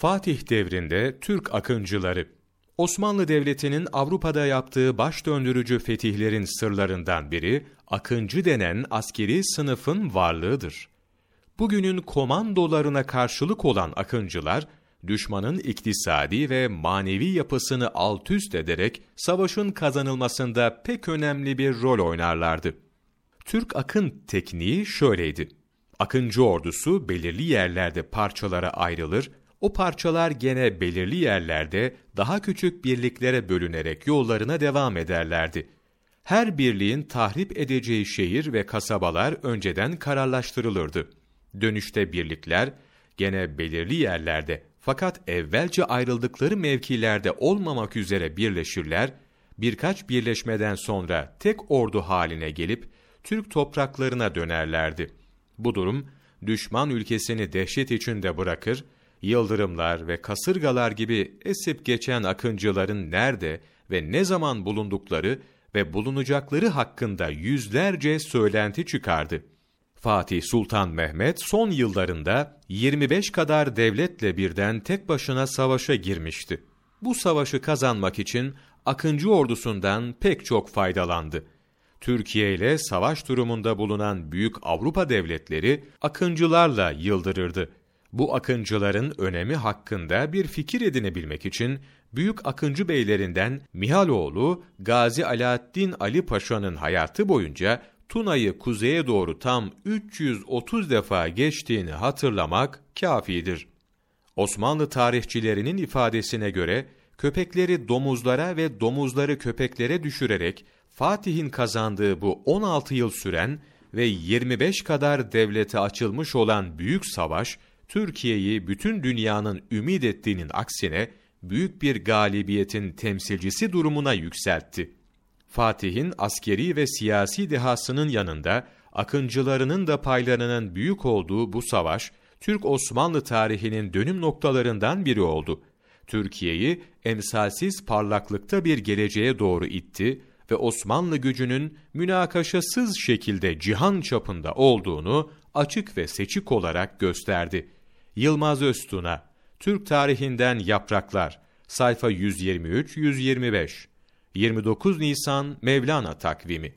Fatih devrinde Türk akıncıları Osmanlı Devleti'nin Avrupa'da yaptığı baş döndürücü fetihlerin sırlarından biri akıncı denen askeri sınıfın varlığıdır. Bugünün komandolarına karşılık olan akıncılar düşmanın iktisadi ve manevi yapısını alt üst ederek savaşın kazanılmasında pek önemli bir rol oynarlardı. Türk akın tekniği şöyleydi. Akıncı ordusu belirli yerlerde parçalara ayrılır, o parçalar gene belirli yerlerde daha küçük birliklere bölünerek yollarına devam ederlerdi. Her birliğin tahrip edeceği şehir ve kasabalar önceden kararlaştırılırdı. Dönüşte birlikler gene belirli yerlerde fakat evvelce ayrıldıkları mevkilerde olmamak üzere birleşirler, birkaç birleşmeden sonra tek ordu haline gelip Türk topraklarına dönerlerdi. Bu durum düşman ülkesini dehşet içinde bırakır, yıldırımlar ve kasırgalar gibi esip geçen akıncıların nerede ve ne zaman bulundukları ve bulunacakları hakkında yüzlerce söylenti çıkardı. Fatih Sultan Mehmet son yıllarında 25 kadar devletle birden tek başına savaşa girmişti. Bu savaşı kazanmak için Akıncı ordusundan pek çok faydalandı. Türkiye ile savaş durumunda bulunan büyük Avrupa devletleri akıncılarla yıldırırdı. Bu akıncıların önemi hakkında bir fikir edinebilmek için büyük akıncı beylerinden Mihaloğlu Gazi Alaaddin Ali Paşa'nın hayatı boyunca Tuna'yı kuzeye doğru tam 330 defa geçtiğini hatırlamak kafidir. Osmanlı tarihçilerinin ifadesine göre köpekleri domuzlara ve domuzları köpeklere düşürerek Fatih'in kazandığı bu 16 yıl süren ve 25 kadar devlete açılmış olan büyük savaş, Türkiye'yi bütün dünyanın ümit ettiğinin aksine büyük bir galibiyetin temsilcisi durumuna yükseltti. Fatih'in askeri ve siyasi dehasının yanında akıncılarının da paylarının büyük olduğu bu savaş, Türk-Osmanlı tarihinin dönüm noktalarından biri oldu. Türkiye'yi emsalsiz parlaklıkta bir geleceğe doğru itti ve Osmanlı gücünün münakaşasız şekilde cihan çapında olduğunu açık ve seçik olarak gösterdi. Yılmaz Öztun'a, Türk tarihinden yapraklar, sayfa 123-125, 29 Nisan Mevlana takvimi